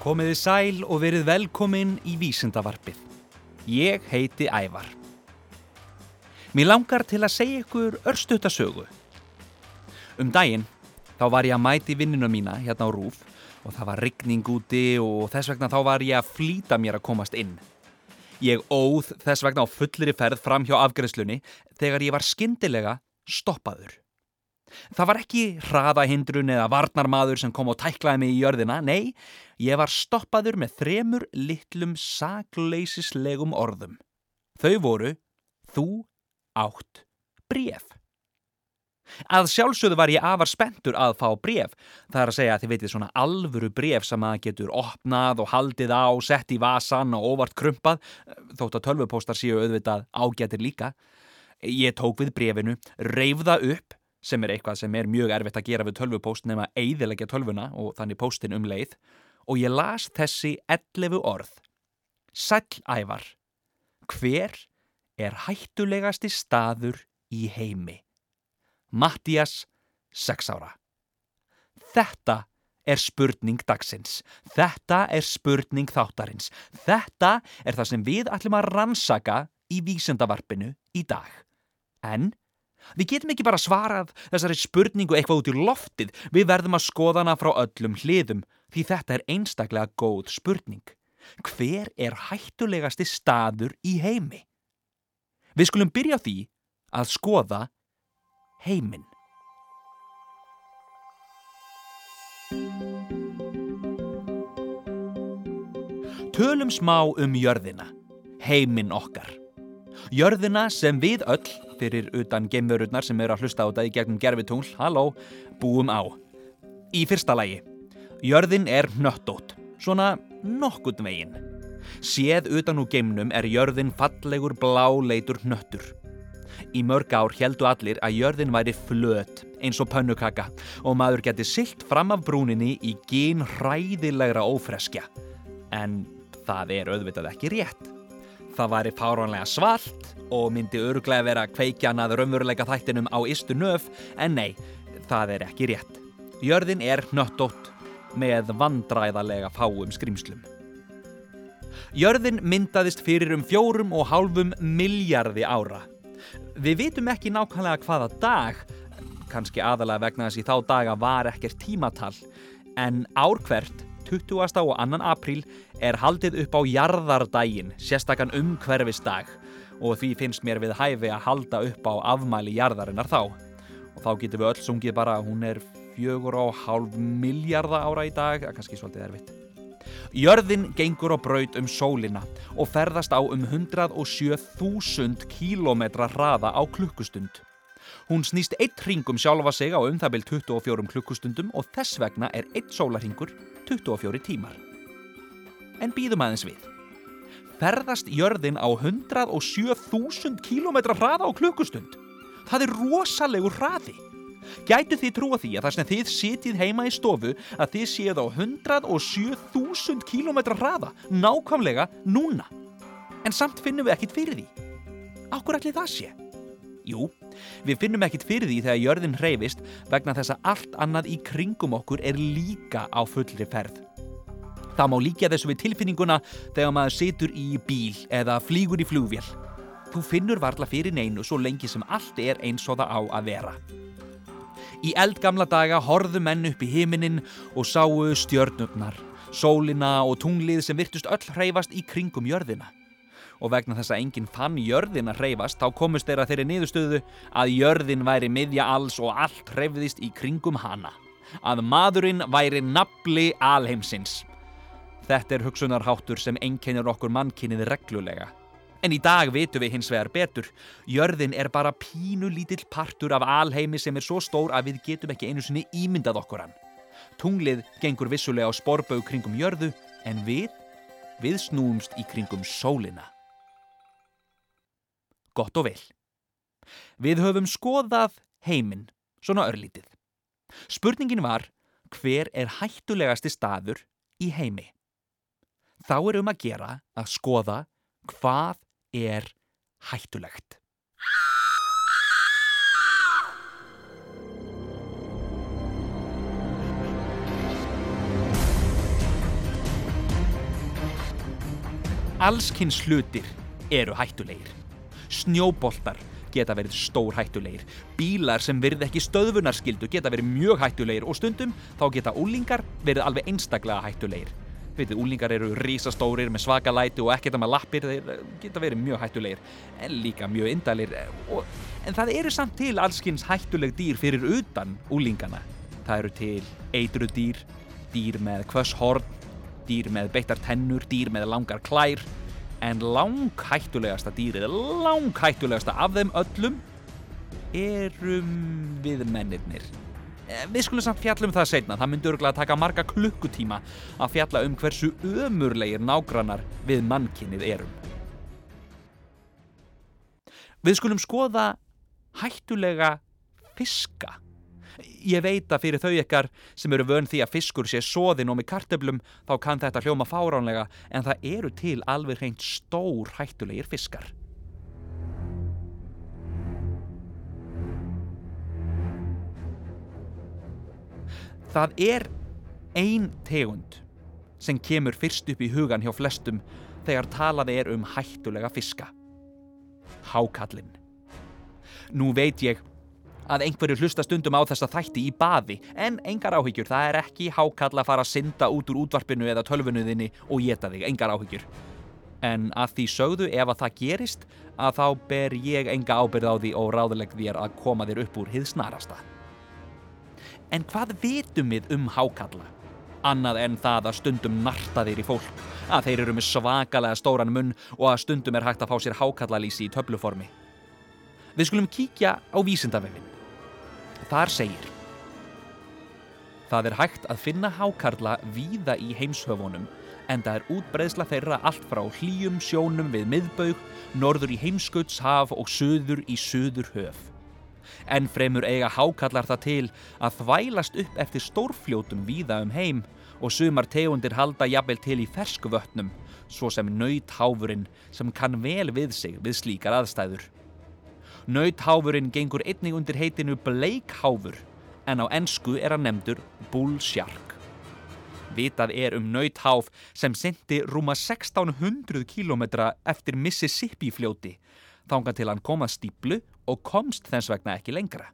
Komiði sæl og verið velkomin í Vísindavarpið. Ég heiti Ævar. Mér langar til að segja ykkur örstutasögu. Um daginn þá var ég að mæti vinninu mína hérna á Rúf og það var rigning úti og þess vegna þá var ég að flýta mér að komast inn. Ég óð þess vegna á fullri ferð fram hjá afgreðslunni þegar ég var skyndilega stoppaður. Það var ekki hraðahindrun eða varnarmadur sem kom og tæklaði mig í jörðina, nei, ég var stoppaður með þremur litlum sakleisislegum orðum. Þau voru, þú átt bref. Að sjálfsögðu var ég afar spenntur að fá bref. Það er að segja að þið veitir svona alvöru bref sem að getur opnað og haldið á, sett í vasan og óvart krumpað, þótt að tölvupóstar séu auðvitað ágætir líka. Ég tók við brefinu, reyfða upp sem er eitthvað sem er mjög erfitt að gera við tölvupóst nema eiðilegja tölvuna og þannig póstin um leið og ég las þessi 11 orð. Sælævar Hver er hættulegasti staður í heimi? Mattias, 6 ára. Þetta er spurning dagsins. Þetta er spurning þáttarins. Þetta er það sem við ætlum að rannsaka í vísendavarpinu í dag. En Við getum ekki bara svarað þessari spurningu eitthvað út í loftið, við verðum að skoða hana frá öllum hliðum, því þetta er einstaklega góð spurning. Hver er hættulegasti staður í heimi? Við skulum byrja því að skoða heiminn. Tölum smá um jörðina, heiminn okkar. Jörðina sem við öll fyrir utan gemverurnar sem eru að hlusta á þetta í gegnum gerfitungl, halló, búum á. Í fyrsta lagi, jörðin er nöttótt, svona nokkund veginn. Séð utan úr geimnum er jörðin fallegur bláleitur nöttur. Í mörg ár heldu allir að jörðin væri flöt eins og pönnukaka og maður geti silt fram af brúninni í gín hræðilegra ófreskja. En það er auðvitað ekki rétt. Það væri fáránlega svalt og myndi öruglega vera kveikjan að raunveruleika þættinum á istu nöf en nei, það er ekki rétt. Jörðin er nöttótt með vandræðalega fáum skrimslum. Jörðin myndaðist fyrir um fjórum og hálfum miljardi ára. Við vitum ekki nákvæmlega hvaða dag, kannski aðalega vegna þess í þá daga var ekkert tímatal, en árkvert 20. og 2. apríl er haldið upp á jarðardaginn, sérstakann umhverfisdag og því finnst mér við hæfi að halda upp á afmæli jarðarinnar þá. Og þá getum við öll sungið bara að hún er fjögur og hálf miljarda ára í dag, að kannski svolítið erfitt. Jörðin gengur á braut um sólina og ferðast á um 107.000 km hraða á klukkustund. Hún snýst eitt ringum sjálfa sig á um það byrj 24 klukkustundum og þess vegna er eitt sólarhingur 24 tímar. En býðum aðeins við ferðast jörðin á 107.000 km hraða á klukkustund. Það er rosalegur hraði. Gætu þið trúa því að það sem þið sitið heima í stofu að þið séð á 107.000 km hraða nákvæmlega núna. En samt finnum við ekkit fyrir því. Akkur allir það sé? Jú, við finnum ekkit fyrir því þegar jörðin hreyfist vegna þess að allt annað í kringum okkur er líka á fullri ferð. Það má líka þessu við tilfinninguna þegar maður situr í bíl eða flýgur í flugvél. Þú finnur varla fyrir neinu svo lengi sem allt er eins og það á að vera. Í eldgamla daga horðu menn upp í himinin og sáu stjörnurnar, sólina og tunglið sem virtust öll hreyfast í kringum jörðina. Og vegna þess að enginn fann jörðin að hreyfast þá komust þeirra þeirri niðurstöðu að jörðin væri miðja alls og allt hreyfðist í kringum hana. Að maðurinn væri nafli alheimsins. Þetta er hugsunarháttur sem einkennir okkur mannkynnið reglulega. En í dag vitum við hins vegar betur. Jörðin er bara pínu lítill partur af alheimi sem er svo stór að við getum ekki einu sinni ímyndað okkur hann. Tunglið gengur vissulega á sporbögu kringum jörðu en við, við snúumst í kringum sólina. Gott og vel. Við höfum skoðað heiminn, svona örlítið. Spurningin var hver er hættulegasti staður í heimi? Þá er um að gera að skoða hvað er hættulegt. Allskins hlutir eru hættulegir. Snjóboltar geta verið stór hættulegir. Bílar sem verið ekki stöðvunarskildu geta verið mjög hættulegir og stundum þá geta úlingar verið alveg einstaklega hættulegir. Vitið, úlingar eru risastórir með svaka læti og ekkert með lappir, þeir geta verið mjög hættulegir en líka mjög indalir. Og, en það eru samt til allskins hættuleg dýr fyrir utan úlingana. Það eru til eitru dýr, dýr með kvösshorn, dýr með beittar tennur, dýr með langar klær en langhættulegasta dýrið, langhættulegasta af þeim öllum erum við mennirnir. Eh, við skulum samt fjalla um það setna, það myndi örgulega taka marga klukkutíma að fjalla um hversu ömurlegir nágrannar við mannkinnið erum. Við skulum skoða hættulega fiska. Ég veit að fyrir þau ykkar sem eru vön því að fiskur sé soðin og með kartöblum þá kann þetta hljóma fáránlega en það eru til alveg hreint stór hættulegir fiskar. Það er ein tegund sem kemur fyrst upp í hugan hjá flestum þegar talað er um hættulega fiska. Hákallinn. Nú veit ég að einhverju hlusta stundum á þessa þætti í baði en engar áhyggjur, það er ekki hákall að fara að synda út úr útvarpinu eða tölvunuðinni og geta þig, engar áhyggjur. En að því sögðu ef að það gerist að þá ber ég enga ábyrð á því og ráðuleg þér að koma þér upp úr hið snarasta. En hvað vitum við um hákalla? Annað en það að stundum narta þér í fólk, að þeir eru með svakalega stóran munn og að stundum er hægt að fá sér hákallalýsi í töfluformi. Við skulum kíkja á vísindavefin. Þar segir Það er hægt að finna hákarla víða í heimshöfunum en það er útbreðsla þeirra allt frá hlýjum sjónum við miðbaug, norður í heimskautshaf og söður í söður höf. En fremur eiga hákallar það til að þvælast upp eftir stórfljótum víða um heim og sumar tegundir halda jafnvel til í fersku vötnum, svo sem nöytháfurinn sem kann vel við sig við slíkar aðstæður. Nautháfurinn gengur einnig undir heitinu bleikháfur en á ennsku er hann nefndur bull shark. Vitað er um nautháf sem sendi rúma 1600 km eftir Mississippi fljóti þángan til hann kom að stíplu og komst þess vegna ekki lengra.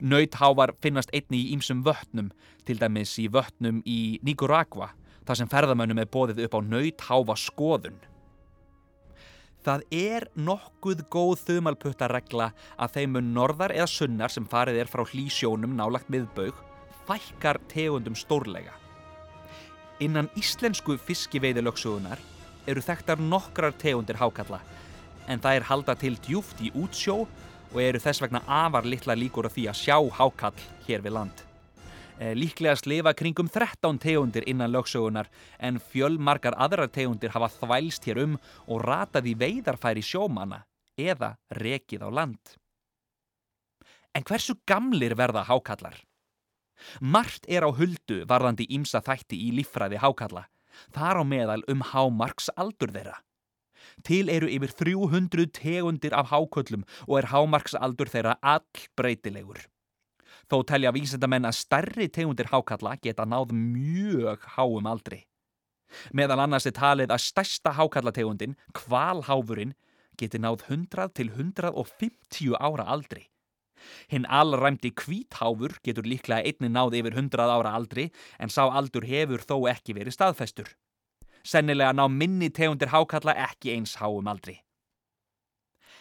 Nautháfar finnast einni í ýmsum vötnum, til dæmis í vötnum í Nicaragua, þar sem ferðamönnum er bóðið upp á nautháfa skoðun. Það er nokkuð góð þumalputtaregla að þeim mun norðar eða sunnar sem farið er frá hlýsjónum nálagt miðbaug fækkar tegundum stórlega. Innan íslensku fiskiveiðilöksugunar eru þekktar nokkrar tegundir hákalla en er halda til djúft í útsjó og eru þess vegna afar litla líkur af því að sjá hákall hér við land. Eh, líklegast lifa kringum 13 tegundir innan lögsögunar en fjölmarkar aðrar tegundir hafa þvælst hér um og ratað í veidarfæri sjómana eða rekið á land. En hversu gamlir verða hákallar? Mart er á huldu varðandi ímsa þætti í líffræði hákalla. Þar á meðal um hámarks aldur þeirra. Til eru yfir 300 tegundir af háköllum og er hámarks aldur þeirra all breytilegur. Þó telja vísendamenn að stærri tegundir hákalla geta náð mjög háum aldri. Meðal annars er talið að stærsta hákallategundin, kvalháfurinn, geti náð 100 til 150 ára aldri. Hinn allræmdi kvítháfur getur líklega einni náð yfir 100 ára aldri en sá aldur hefur þó ekki verið staðfestur. Sennilega ná minni tegundir hákalla ekki eins háum aldri.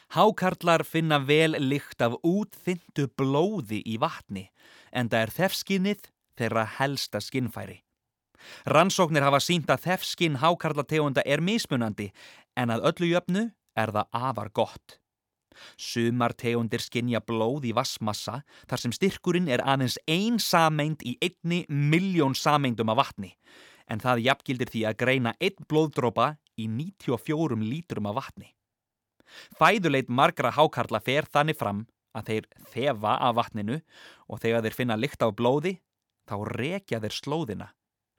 Hákarlar finna vel lykt af útþyndu blóði í vatni en það er þefskinnið þeirra helsta skinnfæri. Rannsóknir hafa sínt að þefskinn hákarlategunda er mismunandi en að öllu jöfnu er það afar gott. Sumar tegundir skinnja blóð í vassmassa þar sem styrkurinn er aðeins ein sameind í einni miljón sameindum af vatni en það jafngildir því að greina einn blóðdrópa í 94 lítrum af vatni. Fæðuleit margra hákarla fer þannig fram að þeir þefa af vatninu og þegar þeir finna lykt af blóði þá rekja þeir slóðina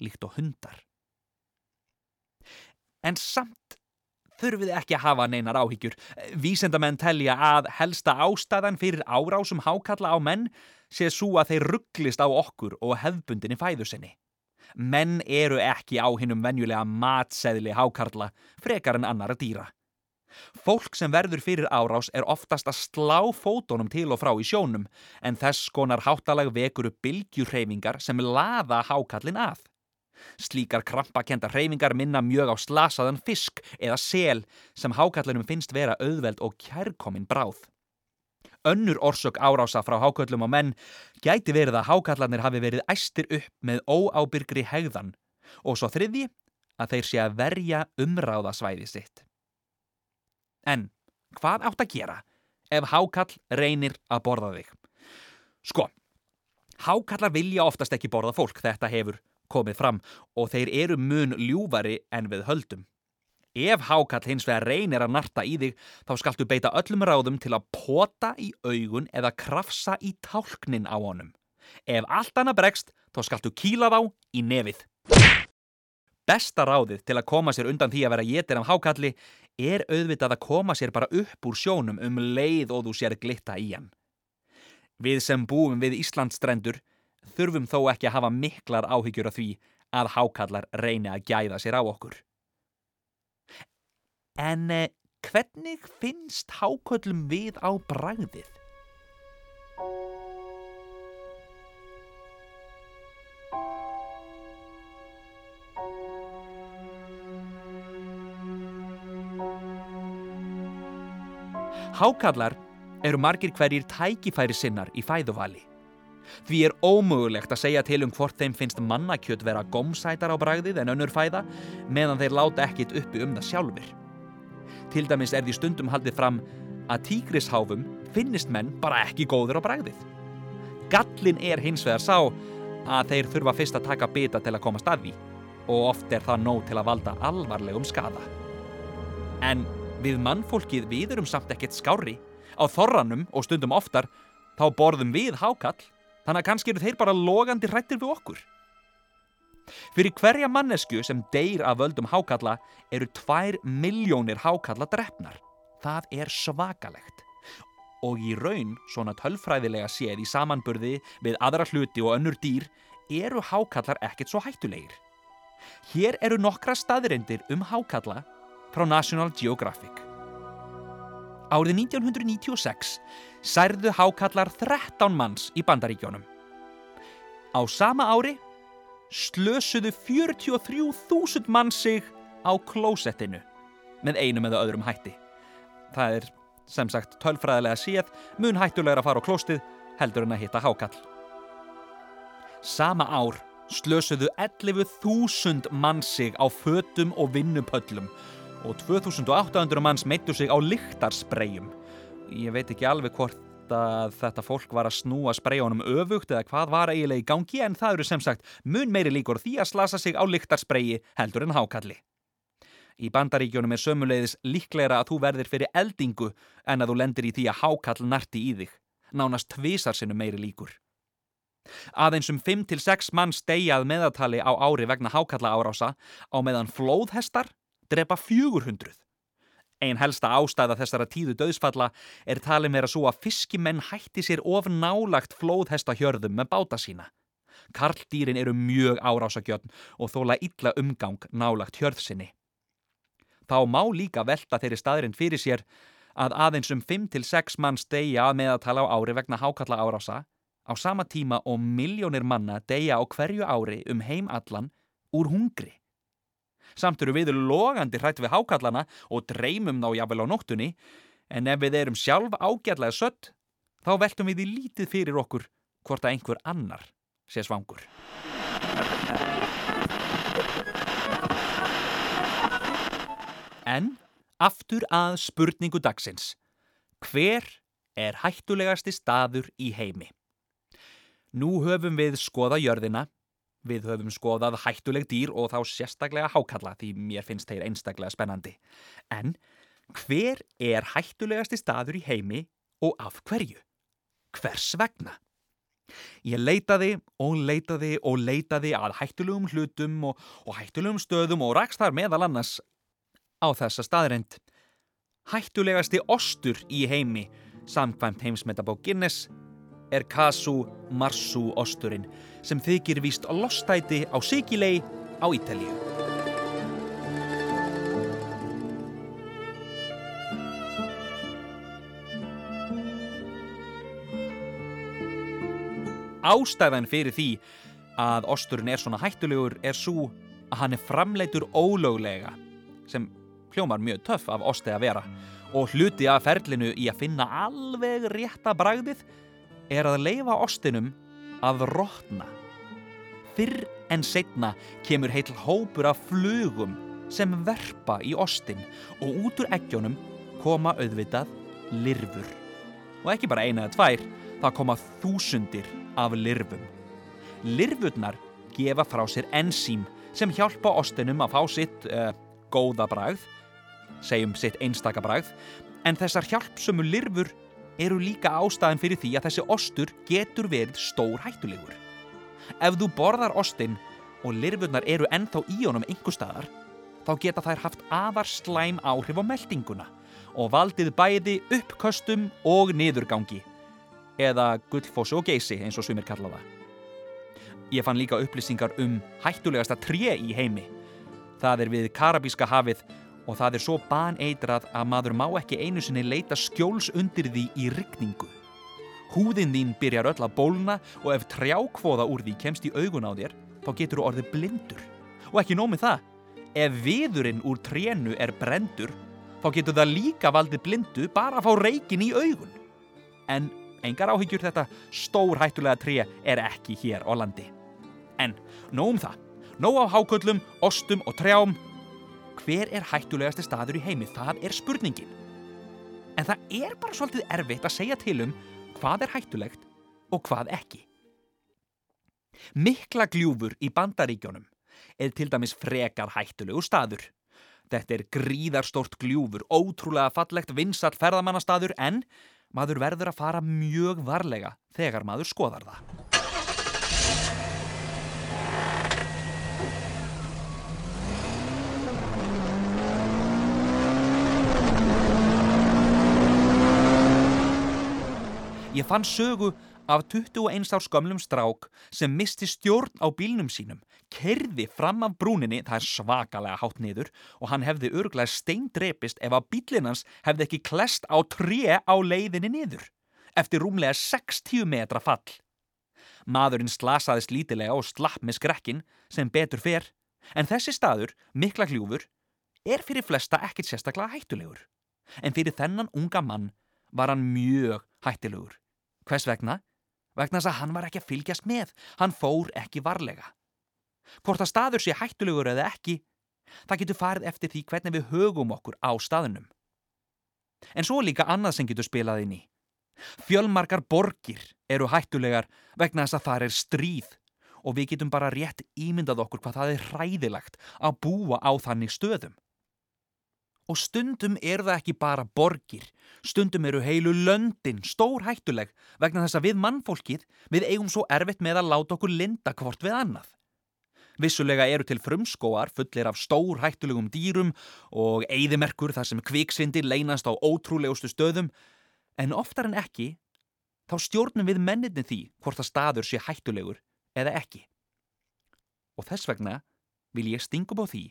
líkt og hundar. En samt þurfum við ekki að hafa neinar áhyggjur. Vísendamenn telja að helsta ástæðan fyrir árásum hákalla á menn sé svo að þeir rugglist á okkur og hefbundinni fæðusinni. Menn eru ekki á hinnum venjulega matseðli hákarla, frekar en annara dýra. Fólk sem verður fyrir árás er oftast að slá fótonum til og frá í sjónum, en þess konar háttalag vekur upp bylgjurreyfingar sem laða hákallin að. Slíkar krampakenda reyfingar minna mjög á slasaðan fisk eða sel sem hákallinum finnst vera auðveld og kærkomin bráð. Önnur orsök árása frá hákallum og menn gæti verið að hákallanir hafi verið æstir upp með óábyrgri hegðan og svo þriði að þeir sé að verja umráðasvæði sitt. En hvað átt að gera ef hákall reynir að borða þig? Sko, hákallar vilja oftast ekki borða fólk, þetta hefur komið fram og þeir eru mun ljúvari en við höldum. Ef hákall hins vegar reynir að narta í þig þá skaltu beita öllum ráðum til að pota í augun eða krafsa í tálknin á honum. Ef allt annað bregst þá skaltu kýla þá í nefið. Besta ráðið til að koma sér undan því að vera jétir af hákalli er auðvitað að koma sér bara upp úr sjónum um leið og þú sér glitta í hann. Við sem búum við Íslandstrendur þurfum þó ekki að hafa miklar áhyggjur af því að hákallar reyni að gæða sér á okkur. En eh, hvernig finnst háköllum við á bragðið? Hákallar eru margir hverjir tækifæri sinnar í fæðuvali. Því er ómögulegt að segja til um hvort þeim finnst mannakjött vera gómsætar á bragðið en önnur fæða meðan þeir láta ekkit uppi um það sjálfur. Til dæmis er því stundum haldið fram að tígrisháfum finnist menn bara ekki góður á bragðið. Gallin er hins vegar sá að þeir þurfa fyrst að taka bita til að koma staði og oft er það nóg til að valda alvarlegum skada. En við mannfólkið við erum samt ekkert skári. Á þorranum og stundum oftar þá borðum við hákall þannig að kannski eru þeir bara logandi hrættir við okkur. Fyrir hverja mannesku sem deyr af völdum hákalla eru tvær miljónir hákalla drefnar. Það er svakalegt. Og í raun, svona tölfræðilega séð í samanburði við aðra hluti og önnur dýr, eru hákallar ekkert svo hættulegir. Hér eru nokkra staðirindir um hákalla frá National Geographic. Árið 1996 særðu hákallar 13 manns í bandaríkjónum. Á sama ári slösuðu 43.000 mann sig á klósettinu með einum eða öðrum hætti. Það er sem sagt tölfræðilega séð mun hættulegur að fara á klóstið heldur en að hitta hákall. Sama ár slösuðu 11.000 mann sig á fötum og vinnupöllum og 2800 manns meittu sig á lyktarspreyjum. Ég veit ekki alveg hvort að þetta fólk var að snúa spreyjónum öfugt eða hvað var eiginlega í gangi en það eru sem sagt mun meiri líkur því að slasa sig á lyktarspreyi heldur en hákalli. Í bandaríkjónum er sömuleiðis líklegra að þú verðir fyrir eldingu en að þú lendir í því að hákall narti í þig. Nánast tvísar sinu meiri líkur. Aðeins um 5-6 mann stegjað meðatali á ári vegna hákalla árása á meðan flóðhestar drepa 400. Einn helsta ástæða þessara tíðu döðsfalla er talið meira svo að fiskimenn hætti sér of nálagt flóðhesta hjörðum með báta sína. Karldýrin eru mjög árásagjöfn og þóla illa umgang nálagt hjörðsinni. Þá má líka velta þeirri staðrind fyrir sér að aðeins um 5-6 mann stegja að meðatala á ári vegna hákalla árása á sama tíma og miljónir manna degja á hverju ári um heim allan úr hungri. Samt eru við logandi hrætt við hákallana og dreymum þá jáfnvel á nóttunni, en ef við erum sjálf ágætlega sött, þá veltum við í lítið fyrir okkur hvort að einhver annar sé svangur. En aftur að spurningu dagsins. Hver er hættulegasti staður í heimi? Nú höfum við skoða jörðina Við höfum skoðað hættuleg dýr og þá sérstaklega hákalla því mér finnst þeir einstaklega spennandi. En hver er hættulegasti staður í heimi og af hverju? Hvers vegna? Ég leitaði og leitaði og leitaði að hættulegum hlutum og, og hættulegum stöðum og rakst þar meðal annars á þessa staðrind. Hættulegasti ostur í heimi samkvæmt heimsmetabók Guinness er Kasu Marsu osturinn sem þykir víst lostæti á Sigilei á Ítalíu. Ástæðan fyrir því að osturinn er svona hættulegur er svo að hann er framleitur ólöglega sem hljómar mjög töff af osti að vera og hluti af ferlinu í að finna alveg rétta bragðið er að leifa ostinum að rótna. Fyrr en setna kemur heitl hópur af flugum sem verpa í ostin og út úr eggjónum koma auðvitað lirfur. Og ekki bara eina eða tvær, það koma þúsundir af lirfum. Lirfurnar gefa frá sér ensím sem hjálpa ostinum að fá sitt uh, góða bragð, segjum sitt einstaka bragð, en þessar hjálpsömu lirfur eru líka ástæðan fyrir því að þessi ostur getur verið stór hættulegur. Ef þú borðar ostin og lirfurnar eru ennþá í honum einhver staðar, þá geta þær haft afar slæm áhrif á meldinguna og valdið bæði uppköstum og niðurgangi, eða gullfossu og geysi eins og svimir kalla það. Ég fann líka upplýsingar um hættulegasta tré í heimi. Það er við Karabíska hafið og það er svo baneitrað að maður má ekki einu sinni leita skjóls undir því í ryggningu. Húðin þín byrjar öll að bólna og ef trjákvoða úr því kemst í augun á þér, þá getur þú orðið blindur. Og ekki nómið það, ef viðurinn úr trénu er brendur, þá getur það líka valdið blindu bara að fá reikin í augun. En engar áhyggjur þetta stór hættulega tré er ekki hér á landi. En nóg um það, nóg á háköllum, ostum og trjám, hver er hættulegasti staður í heimi? Það er spurningin. En það er bara svolítið erfitt að segja til um hvað er hættulegt og hvað ekki. Mikla gljúfur í bandaríkjónum er til dæmis frekar hættulegu staður. Þetta er gríðarstort gljúfur, ótrúlega fallegt vinsall ferðamannastaður en maður verður að fara mjög varlega þegar maður skoðar það. Ég fann sögu af 21 árs gamlum strák sem misti stjórn á bílnum sínum, kerði fram af brúninni, það er svakalega hátt niður og hann hefði örglega steindrepist ef að bílinans hefði ekki klest á tré á leiðinni niður, eftir rúmlega 60 metra fall. Maðurinn slasaðist lítilega og slapp með skrekkin sem betur fer, en þessi staður, mikla hljúfur, er fyrir flesta ekkit sérstaklega hættulegur. En fyrir þennan unga mann var hann mjög hættilegur. Hvers vegna? Vegna þess að hann var ekki að fylgjast með. Hann fór ekki varlega. Hvort að staður sé hættulegur eða ekki, það getur farið eftir því hvernig við högum okkur á staðunum. En svo líka annað sem getur spilað inn í. Fjölmarkar borgir eru hættulegar vegna þess að það er stríð og við getum bara rétt ímyndað okkur hvað það er hræðilagt að búa á þannig stöðum. Og stundum er það ekki bara borgir, stundum eru heilu löndin stór hættuleg vegna þess að við mannfólkið við eigum svo erfitt með að láta okkur linda hvort við annað. Vissulega eru til frumskóar fullir af stór hættulegum dýrum og eigðimerkur þar sem kviksvindir leynast á ótrúlegustu stöðum, en oftar en ekki þá stjórnum við menninni því hvort að staður sé hættulegur eða ekki. Og þess vegna vil ég stingum á því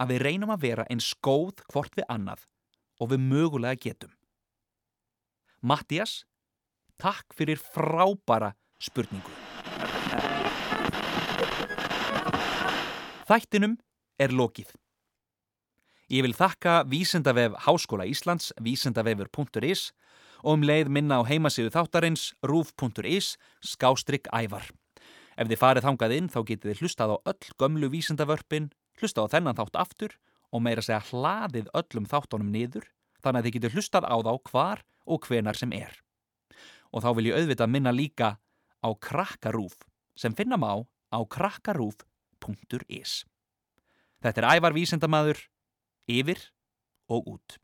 að við reynum að vera eins góð hvort við annað og við mögulega getum. Mattias, takk fyrir frábara spurningu. Þættinum er lokið. Ég vil þakka Vísendavef Háskóla Íslands, vísendavefur.is og um leið minna á heimasíðu þáttarins rúf.is skástrygg ævar. Ef þið farið þangað inn þá getið þið hlustað á öll gömlu vísendavörpin hlusta á þennan þátt aftur og meira segja hlaðið öllum þáttunum niður þannig að þið getur hlustað á þá hvar og hvenar sem er. Og þá vil ég auðvitað minna líka á krakkarúf sem finna má á krakkarúf.is. Þetta er ævar vísendamadur, yfir og út.